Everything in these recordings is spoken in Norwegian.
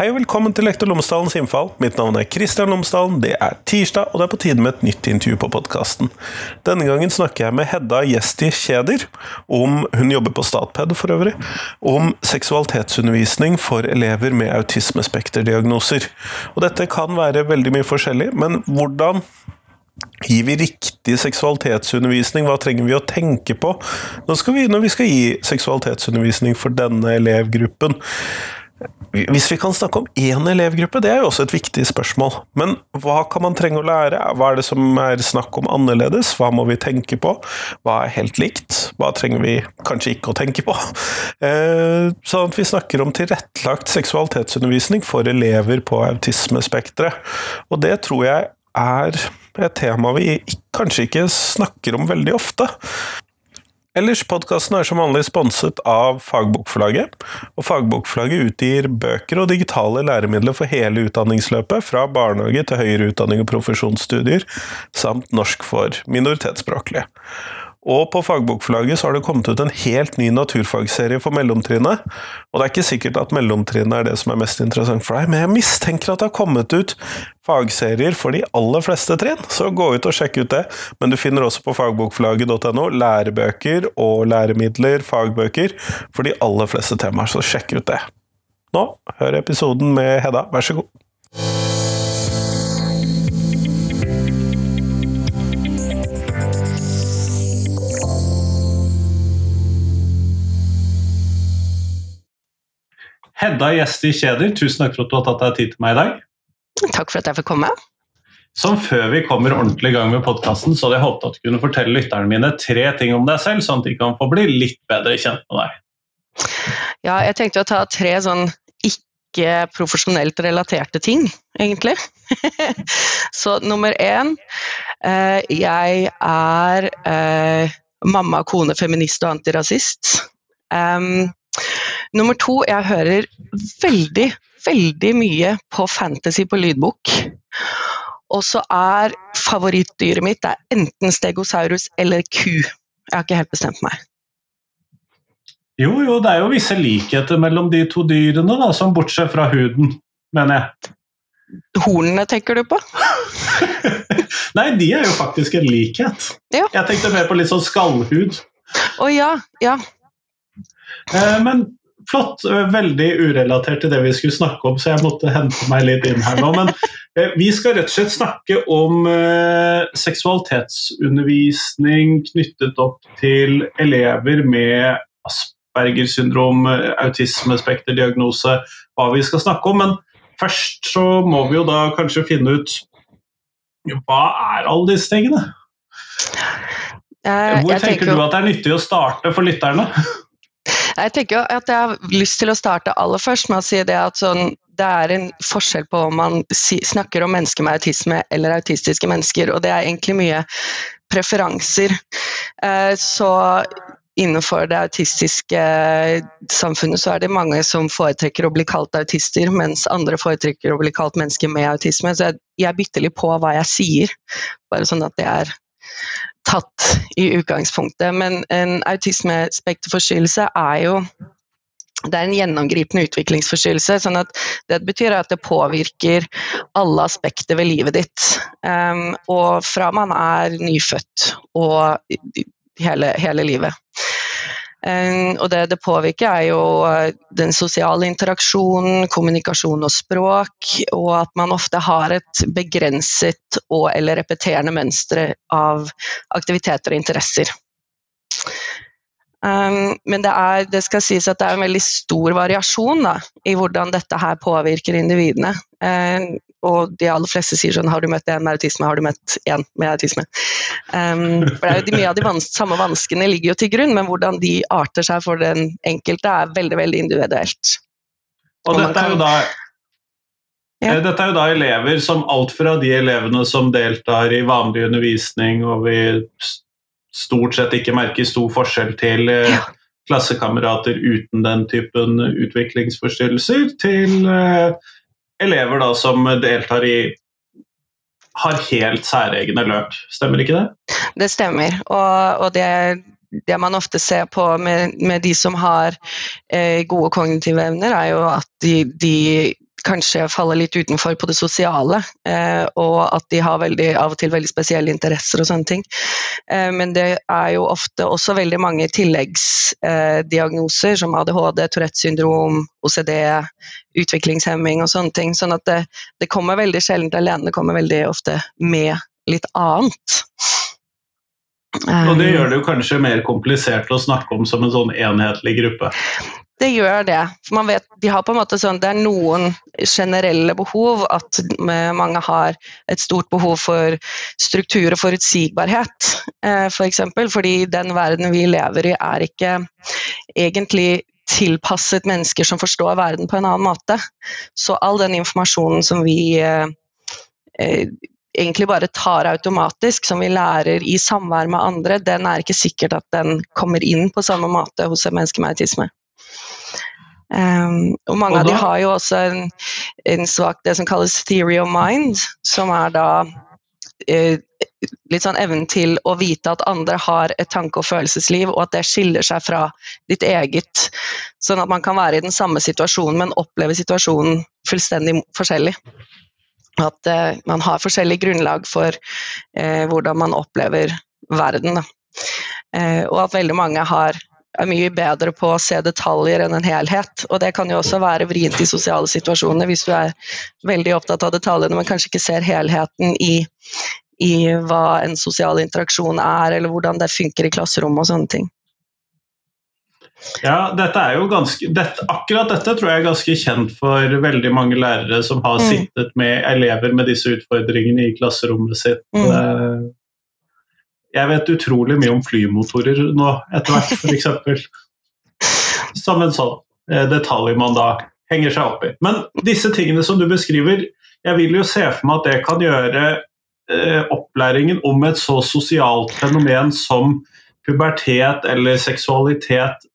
Hei og velkommen til Lektor Lomsdalens innfall. Mitt navn er Kristian Lomsdalen. Det er tirsdag, og det er på tide med et nytt intervju på podkasten. Denne gangen snakker jeg med Hedda Gjesti Kjeder, om hun jobber på Statped for øvrig, om seksualitetsundervisning for elever med autismespekterdiagnoser. Og dette kan være veldig mye forskjellig, men hvordan Gir vi riktig seksualitetsundervisning? Hva trenger vi å tenke på vi, når vi skal gi seksualitetsundervisning for denne elevgruppen? Hvis vi kan snakke om én elevgruppe, det er jo også et viktig spørsmål. Men hva kan man trenge å lære? Hva er det som er snakk om annerledes? Hva må vi tenke på? Hva er helt likt? Hva trenger vi kanskje ikke å tenke på? Eh, sånn at vi snakker om tilrettelagt seksualitetsundervisning for elever på autismespekteret. Og det tror jeg er et tema vi kanskje ikke snakker om veldig ofte. Ellers, podkasten er som vanlig sponset av Fagbokforlaget. Og Fagbokforlaget utgir bøker og digitale læremidler for hele utdanningsløpet, fra barnehage til høyere utdanning og profesjonsstudier, samt norsk for minoritetsspråklige. Og på fagbokforlaget så har det kommet ut en helt ny naturfagserie for mellomtrinnet. Og det er ikke sikkert at mellomtrinnet er det som er mest interessant for deg, men jeg mistenker at det har kommet ut fagserier for de aller fleste trinn, så gå ut og sjekk ut det. Men du finner også på fagbokforlaget.no lærebøker og læremidler, fagbøker, for de aller fleste temaer, så sjekk ut det. Nå, hør episoden med Hedda, vær så god. Hedda Gjesti Kjeder, tusen takk for at du har tatt deg tid til meg i dag. Takk for at jeg fikk komme. Som før vi kommer ordentlig i gang med podkasten, så hadde jeg håpet at du kunne fortelle lytterne mine tre ting om deg selv, sånn at de kan få bli litt bedre kjent med deg. Ja, jeg tenkte å ta tre sånn ikke profesjonelt relaterte ting, egentlig. så nummer én eh, Jeg er eh, mamma, kone, feminist og antirasist. Um, Nummer to, jeg hører veldig, veldig mye på fantasy på lydbok. Og så er favorittdyret mitt er enten stegosaurus eller ku. Jeg har ikke helt bestemt meg. Jo, jo, det er jo visse likheter mellom de to dyrene, da, som bortsett fra huden, mener jeg. Hornene tenker du på? Nei, de er jo faktisk en likhet. Ja. Jeg tenkte mer på litt sånn skallhud. Å oh, ja, ja. Eh, men Flott. Veldig urelatert til det vi skulle snakke om, så jeg måtte hente meg litt inn her nå. Men eh, vi skal rett og slett snakke om eh, seksualitetsundervisning knyttet opp til elever med Asperger syndrom, autismespekterdiagnose, hva vi skal snakke om. Men først så må vi jo da kanskje finne ut hva er alle disse tingene? Hvor tenker du at det er nyttig å starte for lytterne? Jeg tenker at jeg har lyst til å starte aller først med å si det at sånn, det er en forskjell på om man snakker om mennesker med autisme eller autistiske mennesker, og det er egentlig mye preferanser. Eh, så innenfor det autistiske samfunnet så er det mange som foretrekker å bli kalt autister, mens andre foretrekker å bli kalt mennesker med autisme. Så jeg bytter litt på hva jeg sier, bare sånn at det er tatt i utgangspunktet. Men en autismespekterforstyrrelse er jo det er en gjennomgripende utviklingsforstyrrelse. sånn at Det betyr at det påvirker alle aspekter ved livet ditt. Um, og fra man er nyfødt og hele, hele livet. Eh, og det det påvirker, er jo eh, den sosiale interaksjonen, kommunikasjon og språk, og at man ofte har et begrenset og eller repeterende mønster av aktiviteter og interesser. Um, men det, er, det, skal sies at det er en veldig stor variasjon da, i hvordan dette her påvirker individene. Um, og de aller fleste sier sånn Har du møtt en med autisme? Har du møtt en med autisme? Um, for det er jo Mye av de vans samme vanskene ligger jo til grunn, men hvordan de arter seg for den enkelte er veldig veldig individuelt. Og, og dette er da ja. Eh, dette er jo da elever som alt fra de elevene som deltar i vanlig undervisning og vi stort sett ikke merker stor forskjell til eh, ja. klassekamerater uten den typen utviklingsforstyrrelser, til eh, elever da som deltar i har helt særegne løp. Stemmer ikke det? Det stemmer. Og, og det, det, man ofte ser på med, med de som har eh, gode kognitive evner, er jo at de, de kanskje faller litt utenfor på det sosiale, eh, og at de har veldig, av og til veldig spesielle interesser og sånne ting. Eh, men det er jo ofte også veldig mange tilleggsdiagnoser, som ADHD, Tourettes syndrom, OCD, utviklingshemming og sånne ting. Sånn at det, det kommer veldig sjelden alene, det kommer veldig ofte med litt annet. Og det gjør det jo kanskje mer komplisert å snakke om som en sånn enhetlig gruppe? Det gjør det. For man vet, de har på en måte sånn, det er noen generelle behov. At mange har et stort behov for struktur og forutsigbarhet, eh, f.eks. For eksempel, fordi den verden vi lever i er ikke egentlig tilpasset mennesker som forstår verden på en annen måte. Så all den informasjonen som vi eh, eh egentlig bare tar automatisk, som vi lærer i samvær med andre, den er ikke sikkert at den kommer inn på samme måte hos en menneske med autisme. Um, og mange og av de har jo også en, en svak det som kalles theory of mind, som er da uh, litt sånn evnen til å vite at andre har et tanke- og følelsesliv, og at det skiller seg fra ditt eget. Sånn at man kan være i den samme situasjonen, men oppleve situasjonen fullstendig forskjellig. At uh, man har forskjellig grunnlag for uh, hvordan man opplever verden. og at veldig mange har er mye bedre på å se detaljer enn en helhet. Og det kan jo også være vrient i sosiale situasjoner hvis du er veldig opptatt av detaljene, men kanskje ikke ser helheten i, i hva en sosial interaksjon er, eller hvordan det funker i klasserommet og sånne ting. Ja, dette er jo ganske, dette, Akkurat dette tror jeg er ganske kjent for veldig mange lærere som har mm. sittet med elever med disse utfordringene i klasserommet sitt. Mm. Jeg vet utrolig mye om flymotorer nå etter hvert, f.eks. Som en sånn eh, detalj man da henger seg opp i. Men disse tingene som du beskriver, jeg vil jo se for meg at det kan gjøre eh, opplæringen om et så sosialt fenomen som pubertet eller seksualitet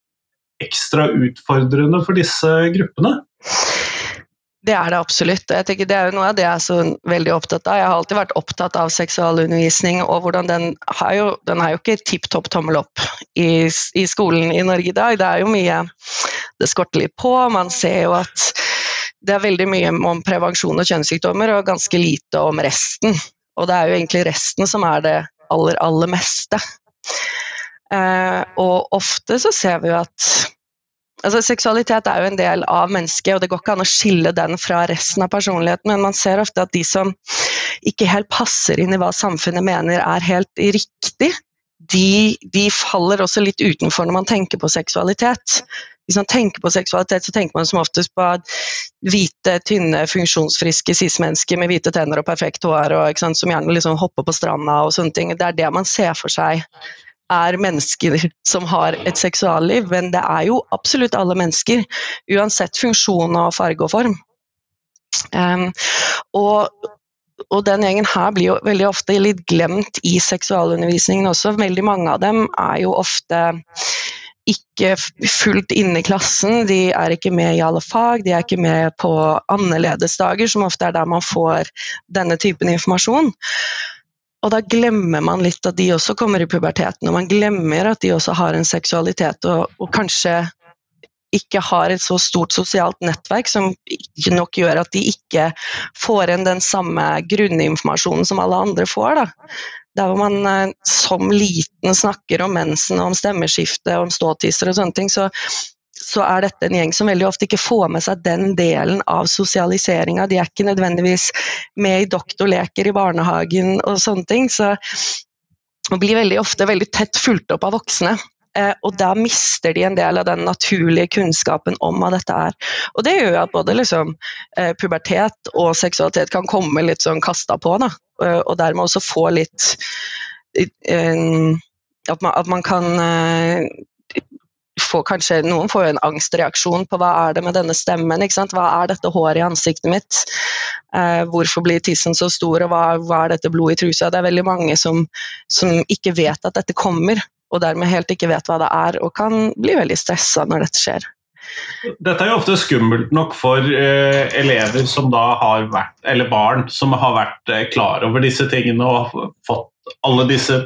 ekstra utfordrende for disse gruppene? Det er det absolutt. Jeg tenker Det er jo noe av det jeg er så veldig opptatt av. Jeg har alltid vært opptatt av seksualundervisning, og hvordan den har jo, den er jo ikke tipp topp tommel opp i, i, skolen i Norge i dag. Det er jo mye Det skorter litt på. Man ser jo at det er veldig mye om prevensjon og kjønnssykdommer, og ganske lite om resten. Og det er jo egentlig resten som er det aller, aller meste. Eh, og ofte så ser vi jo at Altså, seksualitet er jo en del av mennesket, og det går ikke an å skille den fra resten av personligheten, men man ser ofte at de som ikke helt passer inn i hva samfunnet mener er helt riktig, de, de faller også litt utenfor når man tenker på seksualitet. Hvis man tenker på seksualitet, så tenker man som oftest på hvite, tynne, funksjonsfriske cis-mennesker med hvite tenner og perfekt hår, og, sant, som gjerne liksom hopper på stranda og sånne ting. Det er det man ser for seg er mennesker som har et seksualliv, men det er jo absolutt alle mennesker, uansett funksjon og farge og form. Um, og, og, den gjengen her blir jo veldig ofte litt glemt i seksualundervisningen også. Veldig mange av dem er jo ofte ikke fullt inne i klassen, de er ikke med i alle fag, de er ikke med på annerledesdager, som ofte er der man får denne typen informasjon. Og da glemmer man litt at de også kommer i puberteten, og man glemmer at de også har en seksualitet og, og kanskje ikke har et så stort sosialt nettverk som nok gjør at de ikke får inn den samme grunninformasjonen som alle andre får. Da. Der hvor man eh, som liten snakker om mensen, om stemmeskifte, om ståtisser og sånne ting, så så er dette en gjeng som veldig ofte ikke får med seg den delen av sosialiseringa. De er ikke nødvendigvis med i doktorleker i barnehagen og sånne ting. Så de blir veldig ofte veldig tett fulgt opp av voksne. Eh, og da mister de en del av den naturlige kunnskapen om hva dette er. Og det gjør jo at både liksom, eh, pubertet og seksualitet kan komme litt sånn kasta på, da. Eh, og dermed også få litt at man, at man kan får kanskje, Noen får en angstreaksjon på hva er det med denne stemmen. Hva er dette håret i ansiktet mitt? Eh, hvorfor blir tissen så stor, og hva, hva, er dette blodet i trusa? Det er veldig mange som, som, ikke vet at dette kommer, og dermed helt ikke vet hva det er, og kan bli veldig stressa når dette skjer. Dette er jo ofte skummelt nok for eh, elever som da har vært, eller barn som har vært eh, klar over disse tingene og fått alle disse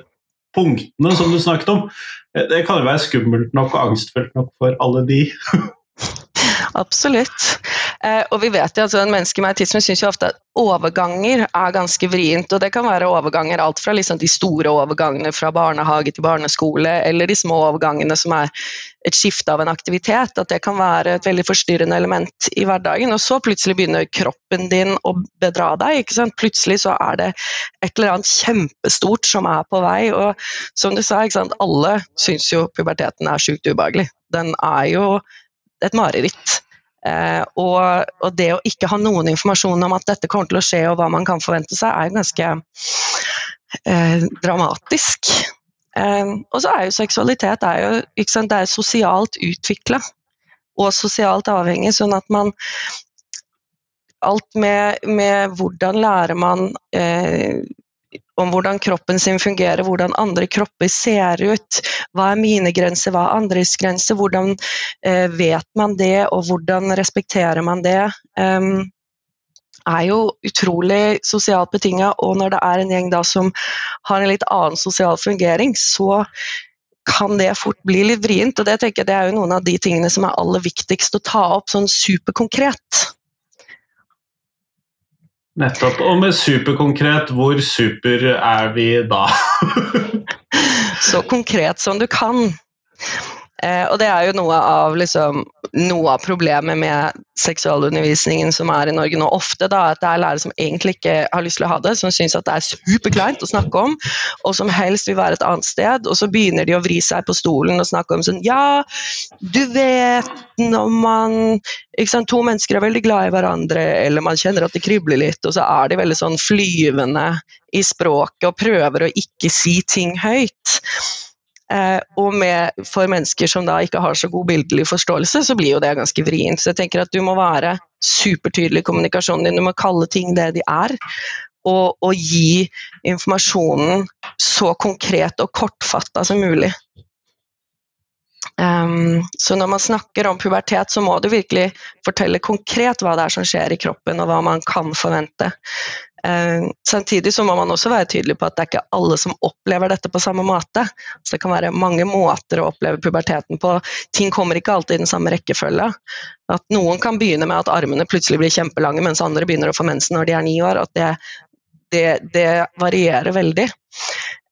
punktene som du snakket om. Det kan jo være skummelt nok og angstfullt nok for alle de. Absolutt. Eh, og vi vet jo at En menneske med autisme syns jo ofte at overganger er ganske vrient. og Det kan være overganger alt fra liksom de store overgangene fra barnehage til barneskole, eller de små overgangene som er et skifte av en aktivitet. At det kan være et veldig forstyrrende element i hverdagen. Og så plutselig begynner kroppen din å bedra deg. ikke sant? Plutselig så er det et eller annet kjempestort som er på vei. Og som du sa, ikke sant? alle syns jo puberteten er sjukt ubehagelig. Den er jo et mareritt. Eh, og, og, det å ikke ha noen informasjon om at dette kommer til å skje og hva man kan forvente seg, er ganske eh, dramatisk. Eh, og så er jo seksualitet er jo, sant, det er sosialt utvikla og sosialt avhengig, sånn at man Alt med, med hvordan lærer man eh, om hvordan kroppen sin fungerer, hvordan andre kropper ser ut. Hva er mine grenser, hva er andres grenser? Hvordan eh, vet man det, og hvordan respekterer man det? Um, er jo utrolig sosialt betinga, og når det er en gjeng da som har en litt annen sosial fungering, så kan det fort bli litt vrient. Og det tenker jeg det er jo noen av de tingene som er aller viktigst å ta opp sånn superkonkret. Nettopp. Og med superkonkret, hvor super er vi da? Så konkret som du kan. Eh, og det er jo noe av, liksom, noe av, problemet med seksualundervisningen som er i Norge nå. Ofte da, at det er lærere som egentlig ikke har lyst til å ha det, som syns det er superkleint å snakke om, og som helst vil være et annet sted. Og så begynner de å vri seg på stolen og snakke om sånn Ja, du vet når man ikke sant, To mennesker er veldig glad i hverandre, eller man kjenner at det kribler litt, og så er de veldig sånn flyvende i språket og prøver å ikke si ting høyt. Eh, og med, for mennesker som da ikke har så god bildelig forståelse, så blir jo det ganske vrient. Så jeg tenker at du må være supertydelig i kommunikasjonen din, du må kalle ting det de er. Og, og gi informasjonen så konkret og kortfatta som mulig. Um, så når man snakker om pubertet, så må du virkelig fortelle konkret hva det er som skjer i kroppen, og hva man kan forvente. Uh, samtidig så må man også være tydelig på at det er ikke alle som opplever dette på samme måte. Så det kan være mange måter å oppleve puberteten på. Ting kommer ikke alltid i den samme rekkefølge. At noen kan begynne med at armene plutselig blir kjempelange, mens andre begynner å få mensen når de er ni år. At det, det, det varierer veldig.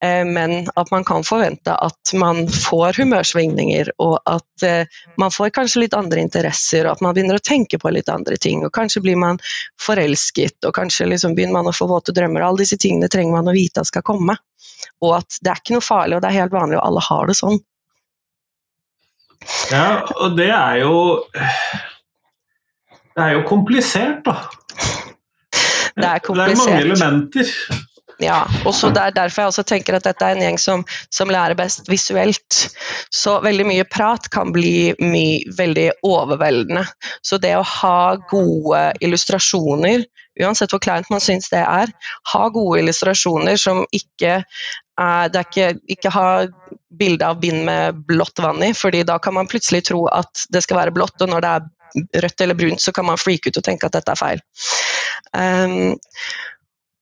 Eh, men at man kan forvente at man får humørsvingninger, og at eh, man får kanskje litt andre interesser, og at man begynner å tenke på litt andre ting. og Kanskje blir man forelsket, og kanskje liksom begynner man å få våte drømmer. Alle disse tingene trenger man å vite at skal komme. Og at det er ikke noe farlig, og det er helt vanlig, og alle har det sånn. Ja, og det er jo Det er jo komplisert, da. Det er komplisert. Det er mange elementer. Ja, og Det er derfor jeg også tenker at dette er en gjeng som, som, lærer best visuelt. Så veldig mye prat kan bli mye, veldig overveldende. Så det å ha gode illustrasjoner, uansett hvor kleint man syns det er, ha gode illustrasjoner som ikke det er ikke, ikke ha bilde av bind med blått vann i, fordi da kan man plutselig tro at det skal være blått, og når det er rødt eller brunt, så kan man freake ut og tenke at dette er feil. Um,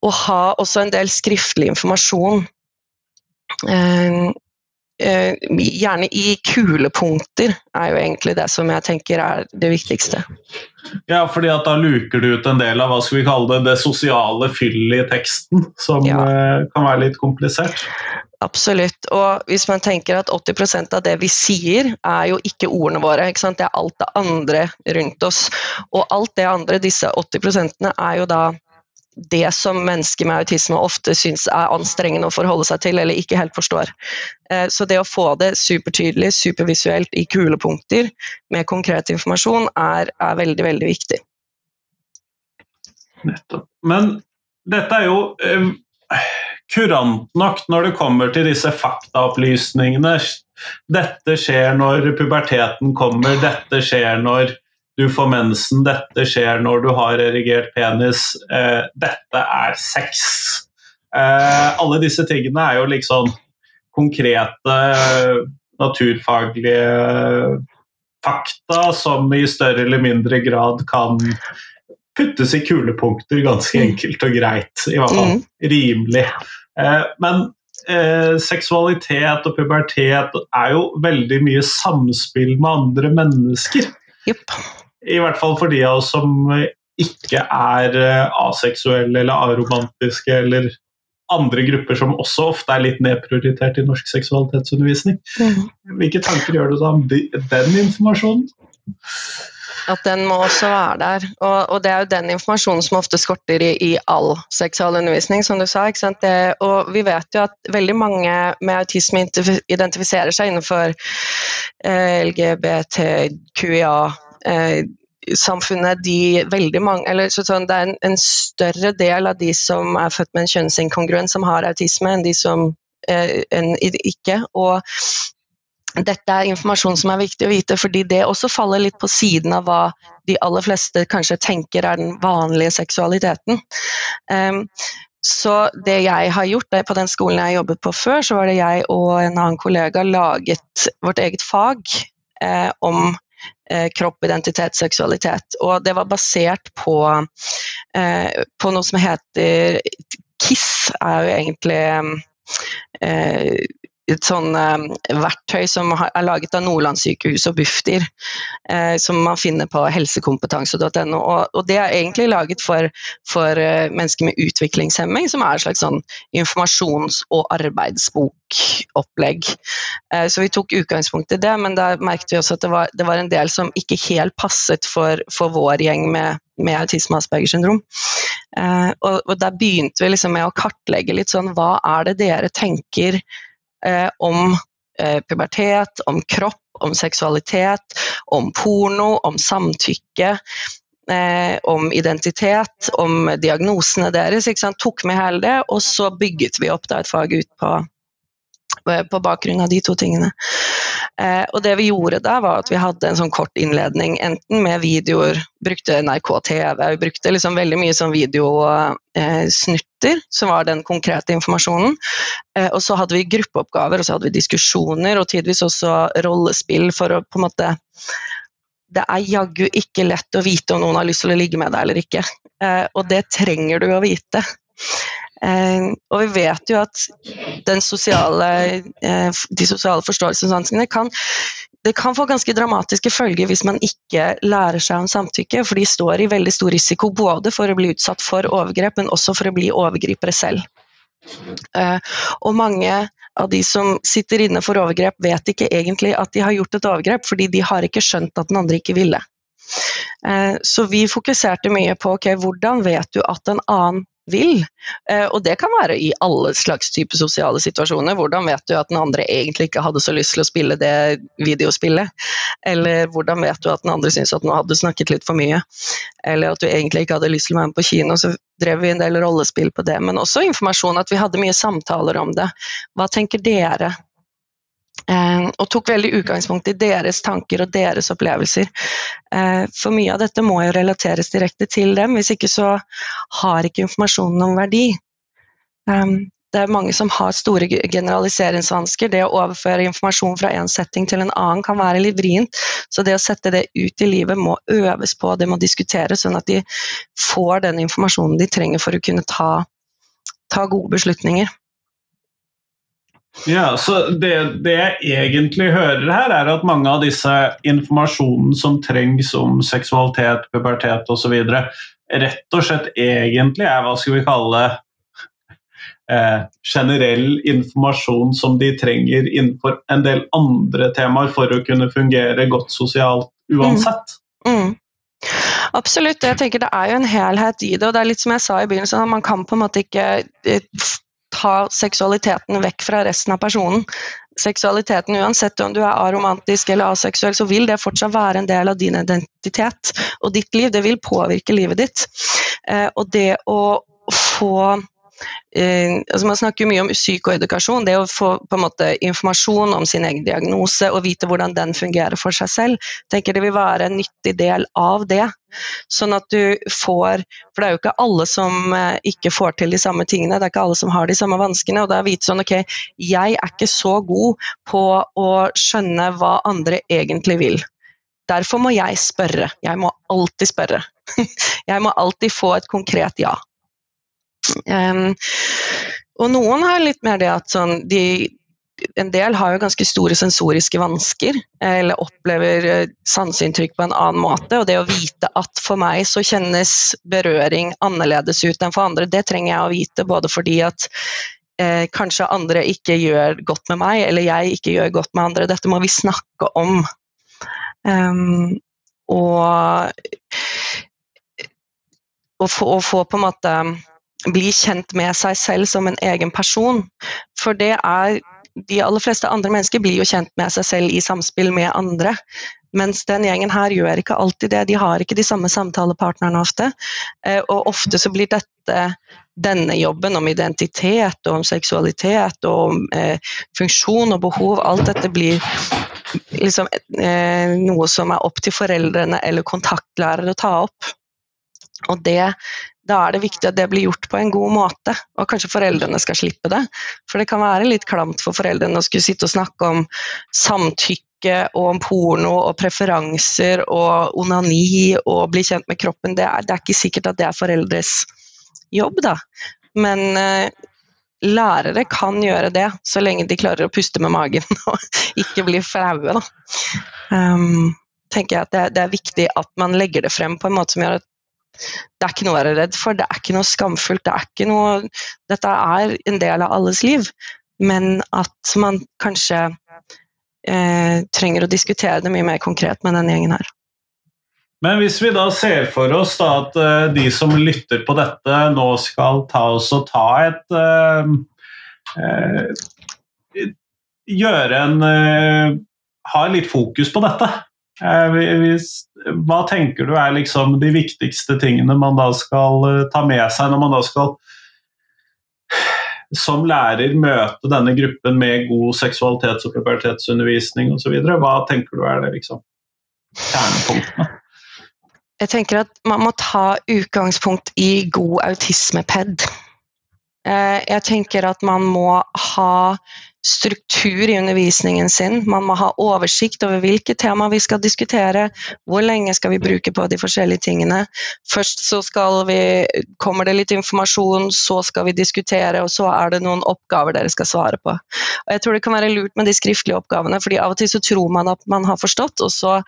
og ha også en del skriftlig informasjon. Eh, eh, gjerne i kulepunkter, er jo egentlig det som jeg tenker er det viktigste. Ja, fordi at da luker du ut en del av hva skal vi kalle det, det sosiale fyllet i teksten, som ja. Eh, kan være litt komplisert. Absolutt. Og hvis man tenker at 80% av det vi sier, er jo ikke ordene våre. Ikke det er alt det andre rundt oss. Og alt det andre, disse 80% er jo da det som mennesker med autisme ofte syns er anstrengende å forholde seg til, eller ikke helt forstår. Eh, så det å få det supertydelig, supervisuelt i kulepunkter med konkret informasjon, er, er veldig, veldig viktig. Nettopp. Men dette er jo eh, kurant nok når det kommer til disse faktaopplysningene. Dette skjer når puberteten kommer, dette skjer når du får mensen, dette skjer når du har erigert penis, eh, dette er sex. Eh, alle disse tingene er jo liksom konkrete naturfaglige fakta som i større eller mindre grad kan puttes i kulepunkter ganske mm. enkelt og greit. I hvert fall mm. rimelig. Eh, men eh, seksualitet og pubertet er jo veldig mye samspill med andre mennesker. Yep i hvert fall for de av oss som ikke er aseksuelle eller aromantiske eller andre grupper som også ofte er litt nedprioritert i norsk seksualitetsundervisning. Mm. Hvilke tanker gjør du da om den informasjonen? At den må også være der. Og, og, det er jo den informasjonen som ofte skorter i, i all seksualundervisning, som du sa. Det, og vi vet jo at veldig mange med autisme identifiserer seg innenfor eh, LGBTQIA. Eh, samfunnet, de veldig mange, eller sånn, Det er en, en, større del av de som er født med en kjønnsinkongruens som har autisme, enn de som eh, en, ikke. Og dette er informasjon som er viktig å vite, fordi det også faller litt på siden av hva de aller fleste kanskje tenker er den vanlige seksualiteten. Um, så det jeg har gjort på den skolen jeg jobbet på før, så var det jeg og en annen kollega laget vårt eget fag eh, om kropp, identitet, seksualitet. Og det var basert på, eh, på noe som heter KISS, er jo egentlig eh, et sånn eh, verktøy som er laget av Nordlandssykehuset og Bufdir, eh, som man finner på helsekompetanse.no. Og, det er egentlig laget for, for eh, mennesker med utviklingshemming, som er et slags sånn informasjons- og arbeidsbokopplegg. Så vi tok utgangspunkt i det, men da merket vi også at det var, det var en del som ikke helt passet for, for vår gjeng med, med autisme og Aspergers syndrom. Og, og der begynte vi liksom med å kartlegge litt sånn hva er det dere tenker om eh, pubertet, om kropp, om seksualitet, om porno, om samtykke. Eh, om identitet, om diagnosene deres. Tok med hele det, og så bygget vi opp da, et fag ut på, Eh, på bakgrunn av de to tingene. Eh, og det vi gjorde da, var at vi hadde en sånn kort innledning, enten med videoer, brukte NRK TV, vi brukte liksom veldig mye sånn videosnutter, eh, som var den konkrete informasjonen. Eh, og så hadde vi gruppeoppgaver, og så hadde vi diskusjoner, og tidvis også rollespill for å på en måte det er jaggu ikke lett å vite om noen har lyst til å ligge med deg eller ikke. Eh, og det trenger du å vite. Eh, og vi vet jo at sosiale, eh, de sosiale forståelsesvanskene kan det kan få ganske dramatiske følger hvis man ikke lærer seg om samtykke, for de står i veldig stor risiko både for å bli utsatt for overgrep, men også for å bli overgripere selv. Eh, og mange av de som sitter inne for overgrep, vet ikke egentlig at de har gjort et overgrep, fordi de har ikke skjønt at den andre ikke ville. Uh, så vi fokuserte mye på ok, hvordan vet du at en annen vil. Eh, og det kan være i alle slags typer sosiale situasjoner. Hvordan vet du at den andre egentlig ikke hadde så lyst til å spille det videospillet? Eller hvordan vet du at den andre syntes at nå hadde du snakket litt for mye? Eller at du egentlig ikke hadde lyst til å være med på kino, så drev vi en del rollespill på det. Men også informasjon, at vi hadde mye samtaler om det. Hva tenker dere? Eh, og tok veldig utgangspunkt i deres tanker og deres opplevelser. Eh, for mye av dette må jo relateres direkte til dem, hvis ikke så har ikke informasjonen noen verdi. Eh, det er mange som har store generaliseringsvansker. Det å overføre informasjon fra en setting til en annen kan være litt vrient. Så det å sette det ut i livet må øves på, det må diskuteres, sånn at de får den informasjonen de trenger for å kunne ta, ta gode beslutninger. Ja, så det, det, jeg egentlig hører her, er at mange av disse informasjonen som trengs om seksualitet, pubertet osv., rett og slett egentlig er hva skal vi kalle eh, generell informasjon som de trenger innenfor en del andre temaer for å kunne fungere godt sosialt uansett. Mm. Mm. Absolutt, jeg tenker det er jo en helhet i det. og det er litt som jeg sa i begynnelsen, at Man kan på en måte ikke eh, ta seksualiteten vekk fra resten av personen. Seksualiteten, uansett om du er aromantisk eller aseksuell, så vil det fortsatt være en del av din identitet og ditt liv. Det vil påvirke livet ditt. Eh, og det å få altså Man snakker mye om psykoedukasjon, det å få på en måte informasjon om sin egen diagnose og vite hvordan den fungerer for seg selv. tenker Det vil være en nyttig del av det. Sånn at du får For det er jo ikke alle som eh, ikke får til de samme tingene, det er ikke alle som har de samme vanskene. Og å vite sånn ok, jeg er ikke så god på å skjønne hva andre egentlig vil. Derfor må jeg spørre. Jeg må alltid spørre. Jeg må alltid få et konkret ja. Um, og noen har litt mer det at sånn, de, en del har jo ganske store sensoriske vansker, eller opplever eh, sanseinntrykk på en annen måte. Og det å vite at for meg så kjennes berøring annerledes ut enn for andre, det trenger jeg å vite. Både fordi at eh, kanskje andre ikke gjør godt med meg, eller jeg ikke gjør godt med andre. Dette må vi snakke om. Um, og å få, å få på en måte bli kjent med seg selv som en egen person. For det er De aller fleste andre mennesker blir jo kjent med seg selv i samspill med andre. Mens den gjengen her gjør ikke alltid det. De har ikke de samme samtalepartnerne ofte. Eh, og ofte så blir dette denne jobben om identitet og om seksualitet og om eh, funksjon og behov, alt dette blir liksom eh, noe som er opp til foreldrene eller kontaktlærere å ta opp. Og det, da er det viktig at det blir gjort på en god måte, og kanskje foreldrene skal slippe det. For det kan være litt klamt for foreldrene å skulle sitte og snakke om samtykke og om porno og preferanser og onani og bli kjent med kroppen. Det er, det er ikke sikkert at det er foreldres jobb, da. Men eh, lærere kan gjøre det, så lenge de klarer å puste med magen og ikke bli flaue, da. Um, tenker jeg at det, det, er viktig at man legger det frem på en måte som gjør at det er ikke noe å være redd for, det er ikke noe skamfullt. Det er ikke noe, dette er en del av alles liv, men at man kanskje eh, trenger å diskutere det mye mer konkret med denne gjengen her. Men hvis vi da ser for oss da, at uh, de som lytter på dette, nå skal ta oss og ta et uh, uh, Gjøre en Ha litt fokus på dette. Hvis, hva tenker du er liksom de viktigste tingene man da skal eh, ta med seg når man da skal som lærer møte denne gruppen med god seksualitets- og pubertetsundervisning osv.? Hva tenker du er det liksom kjernepunktene? Jeg tenker at man må ta utgangspunkt i god autismeped. Eh, jeg tenker at man må ha struktur i undervisningen sin. Man må ha oversikt over hvilke tema vi skal diskutere, hvor lenge skal vi bruke på de forskjellige tingene. Først så vi, kommer det litt informasjon, så skal vi diskutere, og så er det noen oppgaver dere skal svare på. Og jeg tror det kan være lurt med de skriftlige oppgavene, fordi av og til så tror man at man har forstått, og så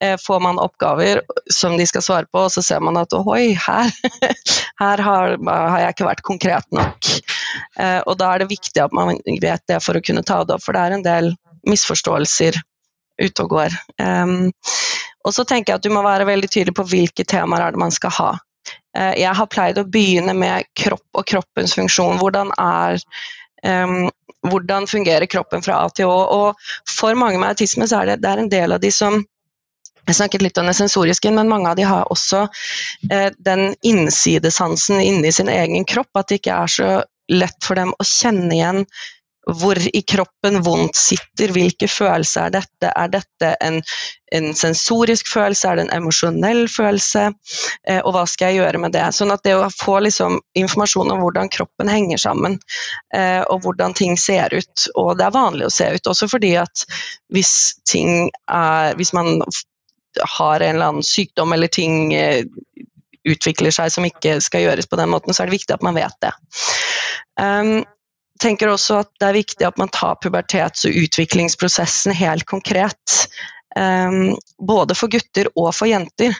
eh, får man oppgaver som de skal svare på, og så ser man at ohoi, her, her har, har, jeg ikke vært konkret nok. Eh, og da er det viktig at man vet det for å kunne ta det opp, for det er en del misforståelser ute og går. Og så tenker jeg at du må være veldig tydelig på hvilke temaer er det man skal ha. Uh, jeg har pleid å begynne med kropp og kroppens funksjon. Hvordan er um, hvordan fungerer kroppen fra A til Å? Og for mange med autisme så er det, det er en del av de som jeg snakket litt om det sensoriske, men mange av de har også eh, den innsidesansen inni sin egen kropp. At det ikke er så lett for dem å kjenne igjen hvor i kroppen vondt sitter, hvilke følelser er dette? Er dette en, en sensorisk følelse, er det en emosjonell følelse? Eh, og hva skal jeg gjøre med det? Sånn at det å få liksom, informasjon om hvordan kroppen henger sammen, eh, og hvordan ting ser ut, og det er vanlig å se ut, også fordi at hvis ting er Hvis man har en eller annen sykdom eller ting eh, utvikler seg som ikke skal gjøres på den måten, så er det viktig at man vet det. Um, tenker også at det er viktig at man tar pubertets- og utviklingsprosessen helt konkret. Um, både for gutter og for jenter.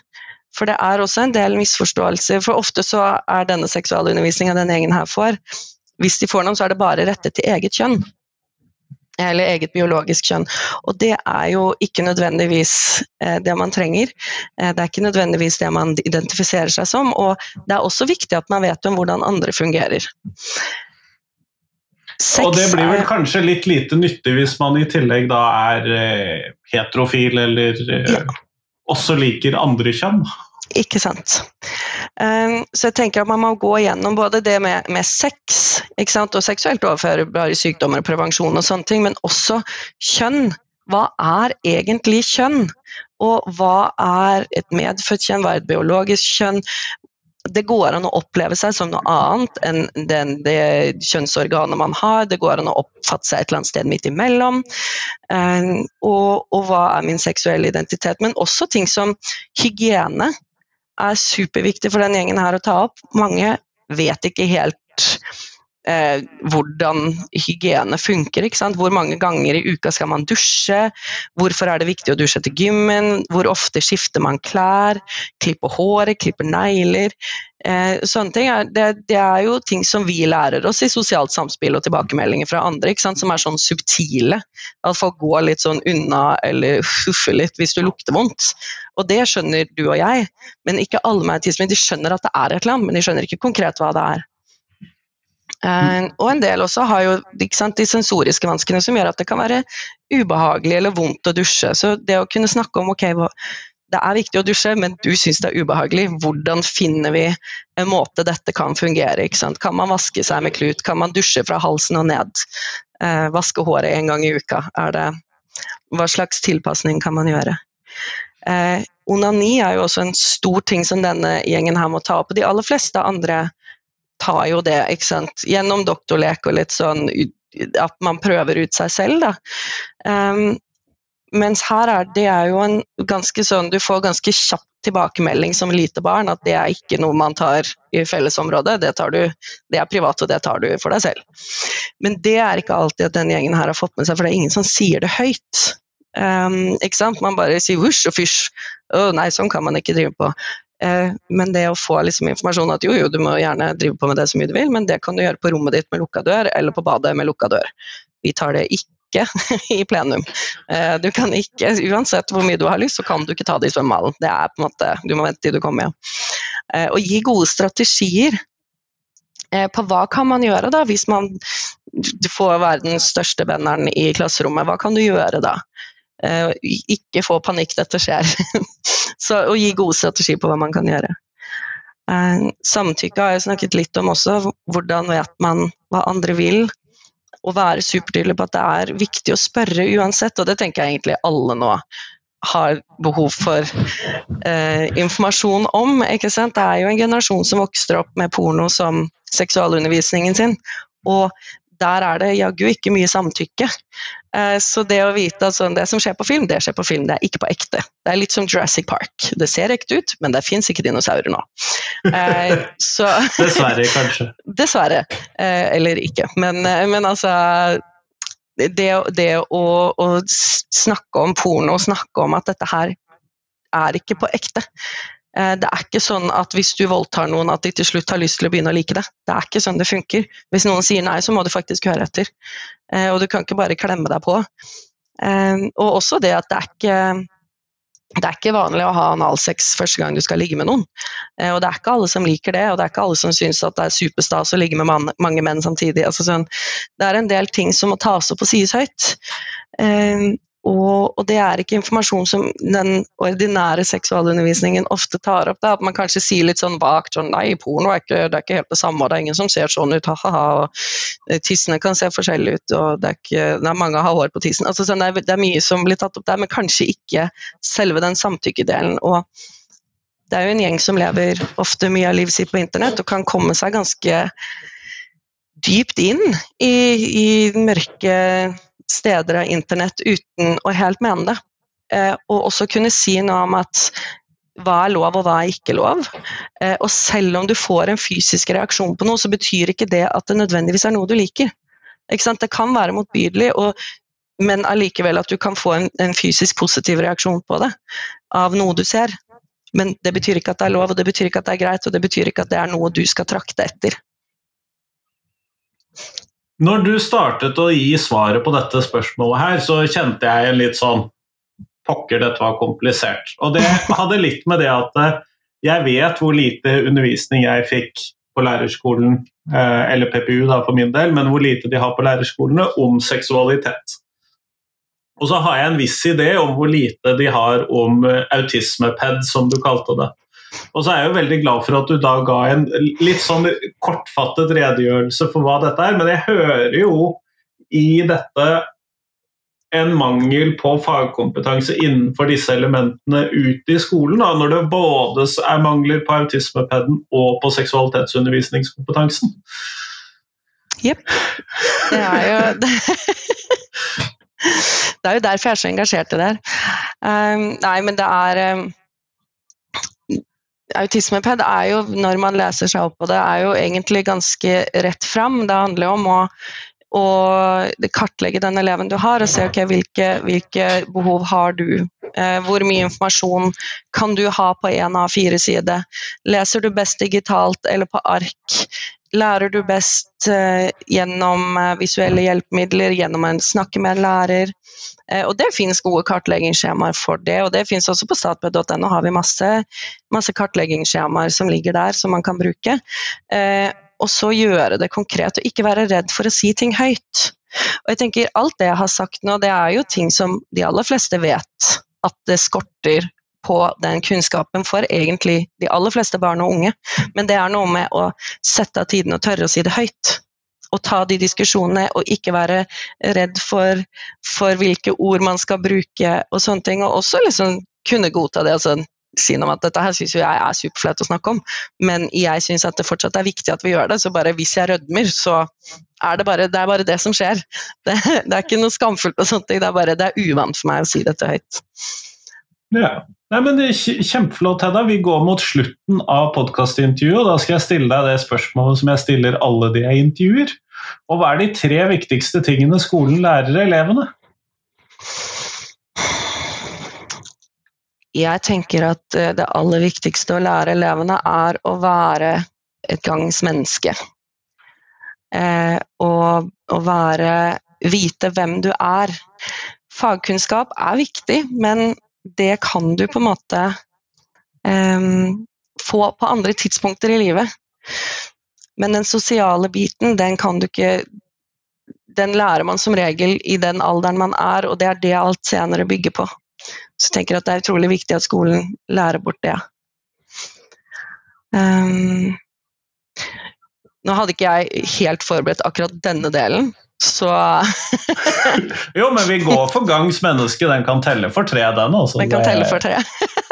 For det er også en del misforståelser. For ofte så er denne seksualundervisninga den egen her får, hvis de får noen, så er det bare rettet til eget kjønn eller eget biologisk kjønn. Og det er jo ikke nødvendigvis eh, det man trenger. Eh, det er ikke nødvendigvis det man identifiserer seg som, og det er også viktig at man vet om hvordan andre fungerer. Sex og det blir vel kanskje litt lite nyttig hvis man i tillegg da er eh, heterofil eller ja. også liker andre kjønn? Ikke sant. Så jeg tenker at man må gå igjennom både det med, med sex og seksuelt overførbare sykdommer og prevensjon og sånne ting, men også kjønn. Hva er egentlig kjønn? Og hva er et medfødt kjønn, hva er et biologisk kjønn? Det går an å oppleve seg som noe annet enn den, det kjønnsorganet man har. Det går an å oppfatte seg et eller annet sted midt imellom. Um, og, og hva er min seksuelle identitet? Men også ting som hygiene er superviktig for den gjengen her å ta opp. Mange vet ikke helt eh, hvordan hygiene funker. Hvor mange ganger i uka skal man dusje? Hvorfor er det viktig å dusje etter gymmen? Hvor ofte skifter man klær? Klipper håret, klipper negler? Eh, sånne ting er, det, det, er jo ting som vi lærer oss i sosialt samspill og tilbakemeldinger fra andre, som er sånn subtile. At folk går litt sånn unna eller huffer litt hvis du lukter vondt. Og det skjønner du og jeg, men ikke alle autisme. De skjønner at det er et eller annet, men de skjønner ikke konkret hva det er. Uh, og en del også har jo sant, de sensoriske vanskene som gjør at det kan være ubehagelig eller vondt å dusje. Så det å kunne snakke om ok, det er viktig å dusje, men du syns det er ubehagelig. Hvordan finner vi en måte dette kan fungere? Kan man vaske seg med klut? Kan man dusje fra halsen og ned? Uh, vaske håret en gang i uka? Det, hva slags tilpasning kan man gjøre? Uh, onani er jo også en stor ting som denne gjengen her må ta opp. De aller fleste andre tar jo det, ikke sant. Gjennom doktorlek og litt sånn at man prøver ut seg selv, da. Um, mens her er det er jo en ganske sånn Du får ganske kjapp tilbakemelding som lite barn at det er ikke noe man tar i fellesområdet, det, tar du, det er privat og det tar du for deg selv. Men det er ikke alltid at denne gjengen her har fått med seg, for det er ingen som sier det høyt. Um, ikke sant? Man bare sier husj og fysj. Å nei, sånn kan man ikke drive på. Eh, men det å få liksom informasjon at jo, jo, du må gjerne drive på med det så mye du vil, men det kan du gjøre på rommet ditt med lukka dør, eller på badet med lukka dør. Vi tar det ikke i plenum. Eh, du kan ikke, uansett hvor mye du har lyst, så kan du ikke ta det i svømmehallen. Det er på en måte, Du må vente til du kommer hjem. Eh, og gi gode strategier på hva kan man gjøre da, hvis man får verdens største benderen i klasserommet. Hva kan du gjøre da? Ikke få panikk, dette skjer. Så å gi gode strategier på hva man kan gjøre. Uh, samtykke har jeg snakket litt om også. Hvordan vet man hva andre vil? Og være supertydelig på at det er viktig å spørre uansett, og det tenker jeg egentlig alle nå har behov for eh, informasjon om. ikke sant? Det er jo en generasjon som vokser opp med porno som seksualundervisningen sin. Og der er det jaggu ikke mye samtykke. Eh, så det å vite at sånn, det som skjer på film, det skjer på film, det er ikke på ekte. Det er litt som Jurassic Park. Det ser ekte ut, men det fins ikke dinosaurer nå. Eh, så, dessverre, kanskje. Dessverre. Eh, eller ikke. Men, men altså det, det å, å, snakke om porno, snakke om at dette her er ikke på ekte. Eh, det er ikke sånn at hvis du voldtar noen, at de til slutt har lyst til å begynne å like det. Det er ikke sånn det funker. Hvis noen sier nei, så må du faktisk høre etter. Eh, og du kan ikke bare klemme deg på. Eh, og også det at det er ikke det er ikke vanlig å ha analsex første gang du skal ligge med noen. Og det er ikke alle som liker det, og det er ikke alle som syns at det er superstas å ligge med man, mange menn samtidig. Altså sånn, det er en del ting som må tas opp og sies høyt. Og, og, det er ikke informasjon som den ordinære seksualundervisningen ofte tar opp. Da. At man kanskje sier litt sånn vagt sånn Nei, porno er ikke, det er ikke helt det samme, og det er ingen som ser sånn ut, ha-ha-ha. og Tissene kan se forskjellige ut, og det er, ikke, det mange har hår på tissen. Altså, sånn, det, er, det, er, mye som blir tatt opp der, men kanskje ikke selve den samtykkedelen. og det er jo en gjeng som lever ofte mye av livet sitt på internett og kan komme seg ganske dypt inn i, i mørke steder av internett uten å helt mene det. Eh, og også kunne si noe om at hva er lov og hva er ikke lov. Eh, og selv om du får en fysisk reaksjon på noe, så betyr ikke det at det nødvendigvis er noe du liker. Det kan være motbydelig, og, men allikevel at du kan få en, en, fysisk positiv reaksjon på det av noe du ser. Men det betyr ikke at det er lov, og det betyr ikke at det er greit, og det betyr ikke at det er noe du skal trakte etter. Når du startet å gi svaret på dette spørsmålet her, så kjente jeg en litt sånn Pokker, dette var komplisert. Og det hadde litt med det at eh, jeg vet hvor lite undervisning jeg fikk på lærerskolen, eh, eller PPU da for min del, men hvor lite de har på lærerskolene om seksualitet. Og så har jeg en viss idé om hvor lite de har om eh, autismeped, som du kalte det. Og så er jeg jo veldig glad for at du da ga en litt sånn kortfattet redegjørelse for hva dette er, men jeg hører jo i dette en mangel på fagkompetanse innenfor disse elementene ute i skolen, da, når det både er mangler på autismepeden og på seksualitetsundervisningskompetansen. Jepp. Det er jo Det er jo derfor jeg er så engasjert i det her. Um, nei, men det er um autismeped er jo, når man leser seg opp på det, er jo egentlig ganske rett fram. Det handler jo om å, å kartlegge den eleven du har, og se okay, hvilke, hvilke behov har du. Eh, hvor mye informasjon kan du ha på en av fire sider? Leser du best digitalt eller på ark? Lærer du best eh, gjennom eh, visuelle hjelpemidler, gjennom å snakke med en lærer? Eh, og det finnes gode kartleggingsskjemaer for det, og det finnes også på statped.no har vi masse, masse kartleggingsskjemaer som ligger der som man kan bruke. Og så gjøre det konkret, og ikke være redd for å si ting høyt. Og jeg tenker Alt det jeg har sagt nå, det er jo ting som de aller fleste vet at det skorter på den kunnskapen for egentlig de aller fleste barn og unge. Men det er noe med å sette av tiden og tørre å si det høyt Og ta de diskusjonene og ikke være redd for, for, hvilke ord man skal bruke og sånne ting. Og også liksom kunne godta det. altså si noe om at dette her syns jeg er superflaut å snakke om, men jeg syns at det fortsatt er viktig at vi gjør det. Så bare hvis jeg rødmer, så er det bare det, er bare det som skjer. Det, det, er ikke noe skamfullt og sånt, det er bare det er uvant for meg å si dette høyt. Ja. Nei, men Kjempeflott, Hedda. Vi går mot slutten av podkastintervjuet. Da skal jeg stille deg det spørsmålet som jeg stiller alle de jeg intervjuer. Og hva er de tre viktigste tingene skolen lærer elevene? Jeg tenker at eh, det aller viktigste å lære elevene er å være et gangs menneske. Eh, og å være Vite hvem du er. Fagkunnskap er viktig, men det kan du på en måte um, få på andre tidspunkter i livet. Men den sosiale biten, den kan du ikke Den lærer man som regel i den alderen man er, og det er det alt senere bygger på. Så jeg tenker at det er utrolig viktig at skolen lærer bort det. Um, nå hadde ikke jeg helt forberedt akkurat denne delen, så Jo, men vi går for gangs menneske. Den kan telle for tre, den. Også. Den kan telle for tre.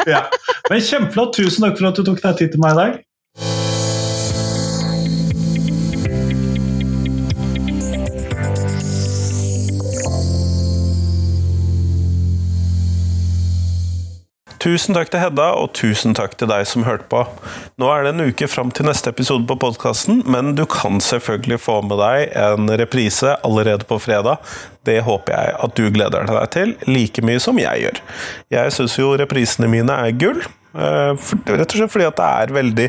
ja. Men Kjempeflott. Tusen takk for at du tok deg tid til meg i dag. Tusen takk til Hedda, og tusen takk til deg som hørte på. Nå er det en uke fram til neste episode på podkasten, men du kan selvfølgelig få med deg en reprise allerede på fredag. Det håper jeg at du gleder deg til, like mye som jeg gjør. Jeg syns jo reprisene mine er gull. Eh, rett og slett fordi at det er veldig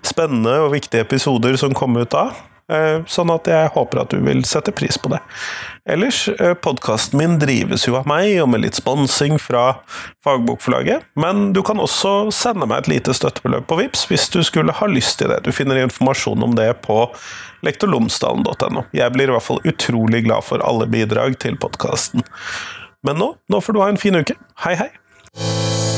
spennende og viktige episoder som kommer ut da. Eh, sånn at jeg håper at du vil sette pris på det. Ellers, eh, podkasten min drives jo av meg, og med litt sponsing fra Fagbokforlaget. Men du kan også sende meg et lite støttebeløp på VIPS hvis du skulle ha lyst til det. Du finner informasjon om det på lektorlomsdalen.no. Jeg blir i hvert fall utrolig glad for alle bidrag til podkasten. Men nå, nå får du ha en fin uke. Hei, hei!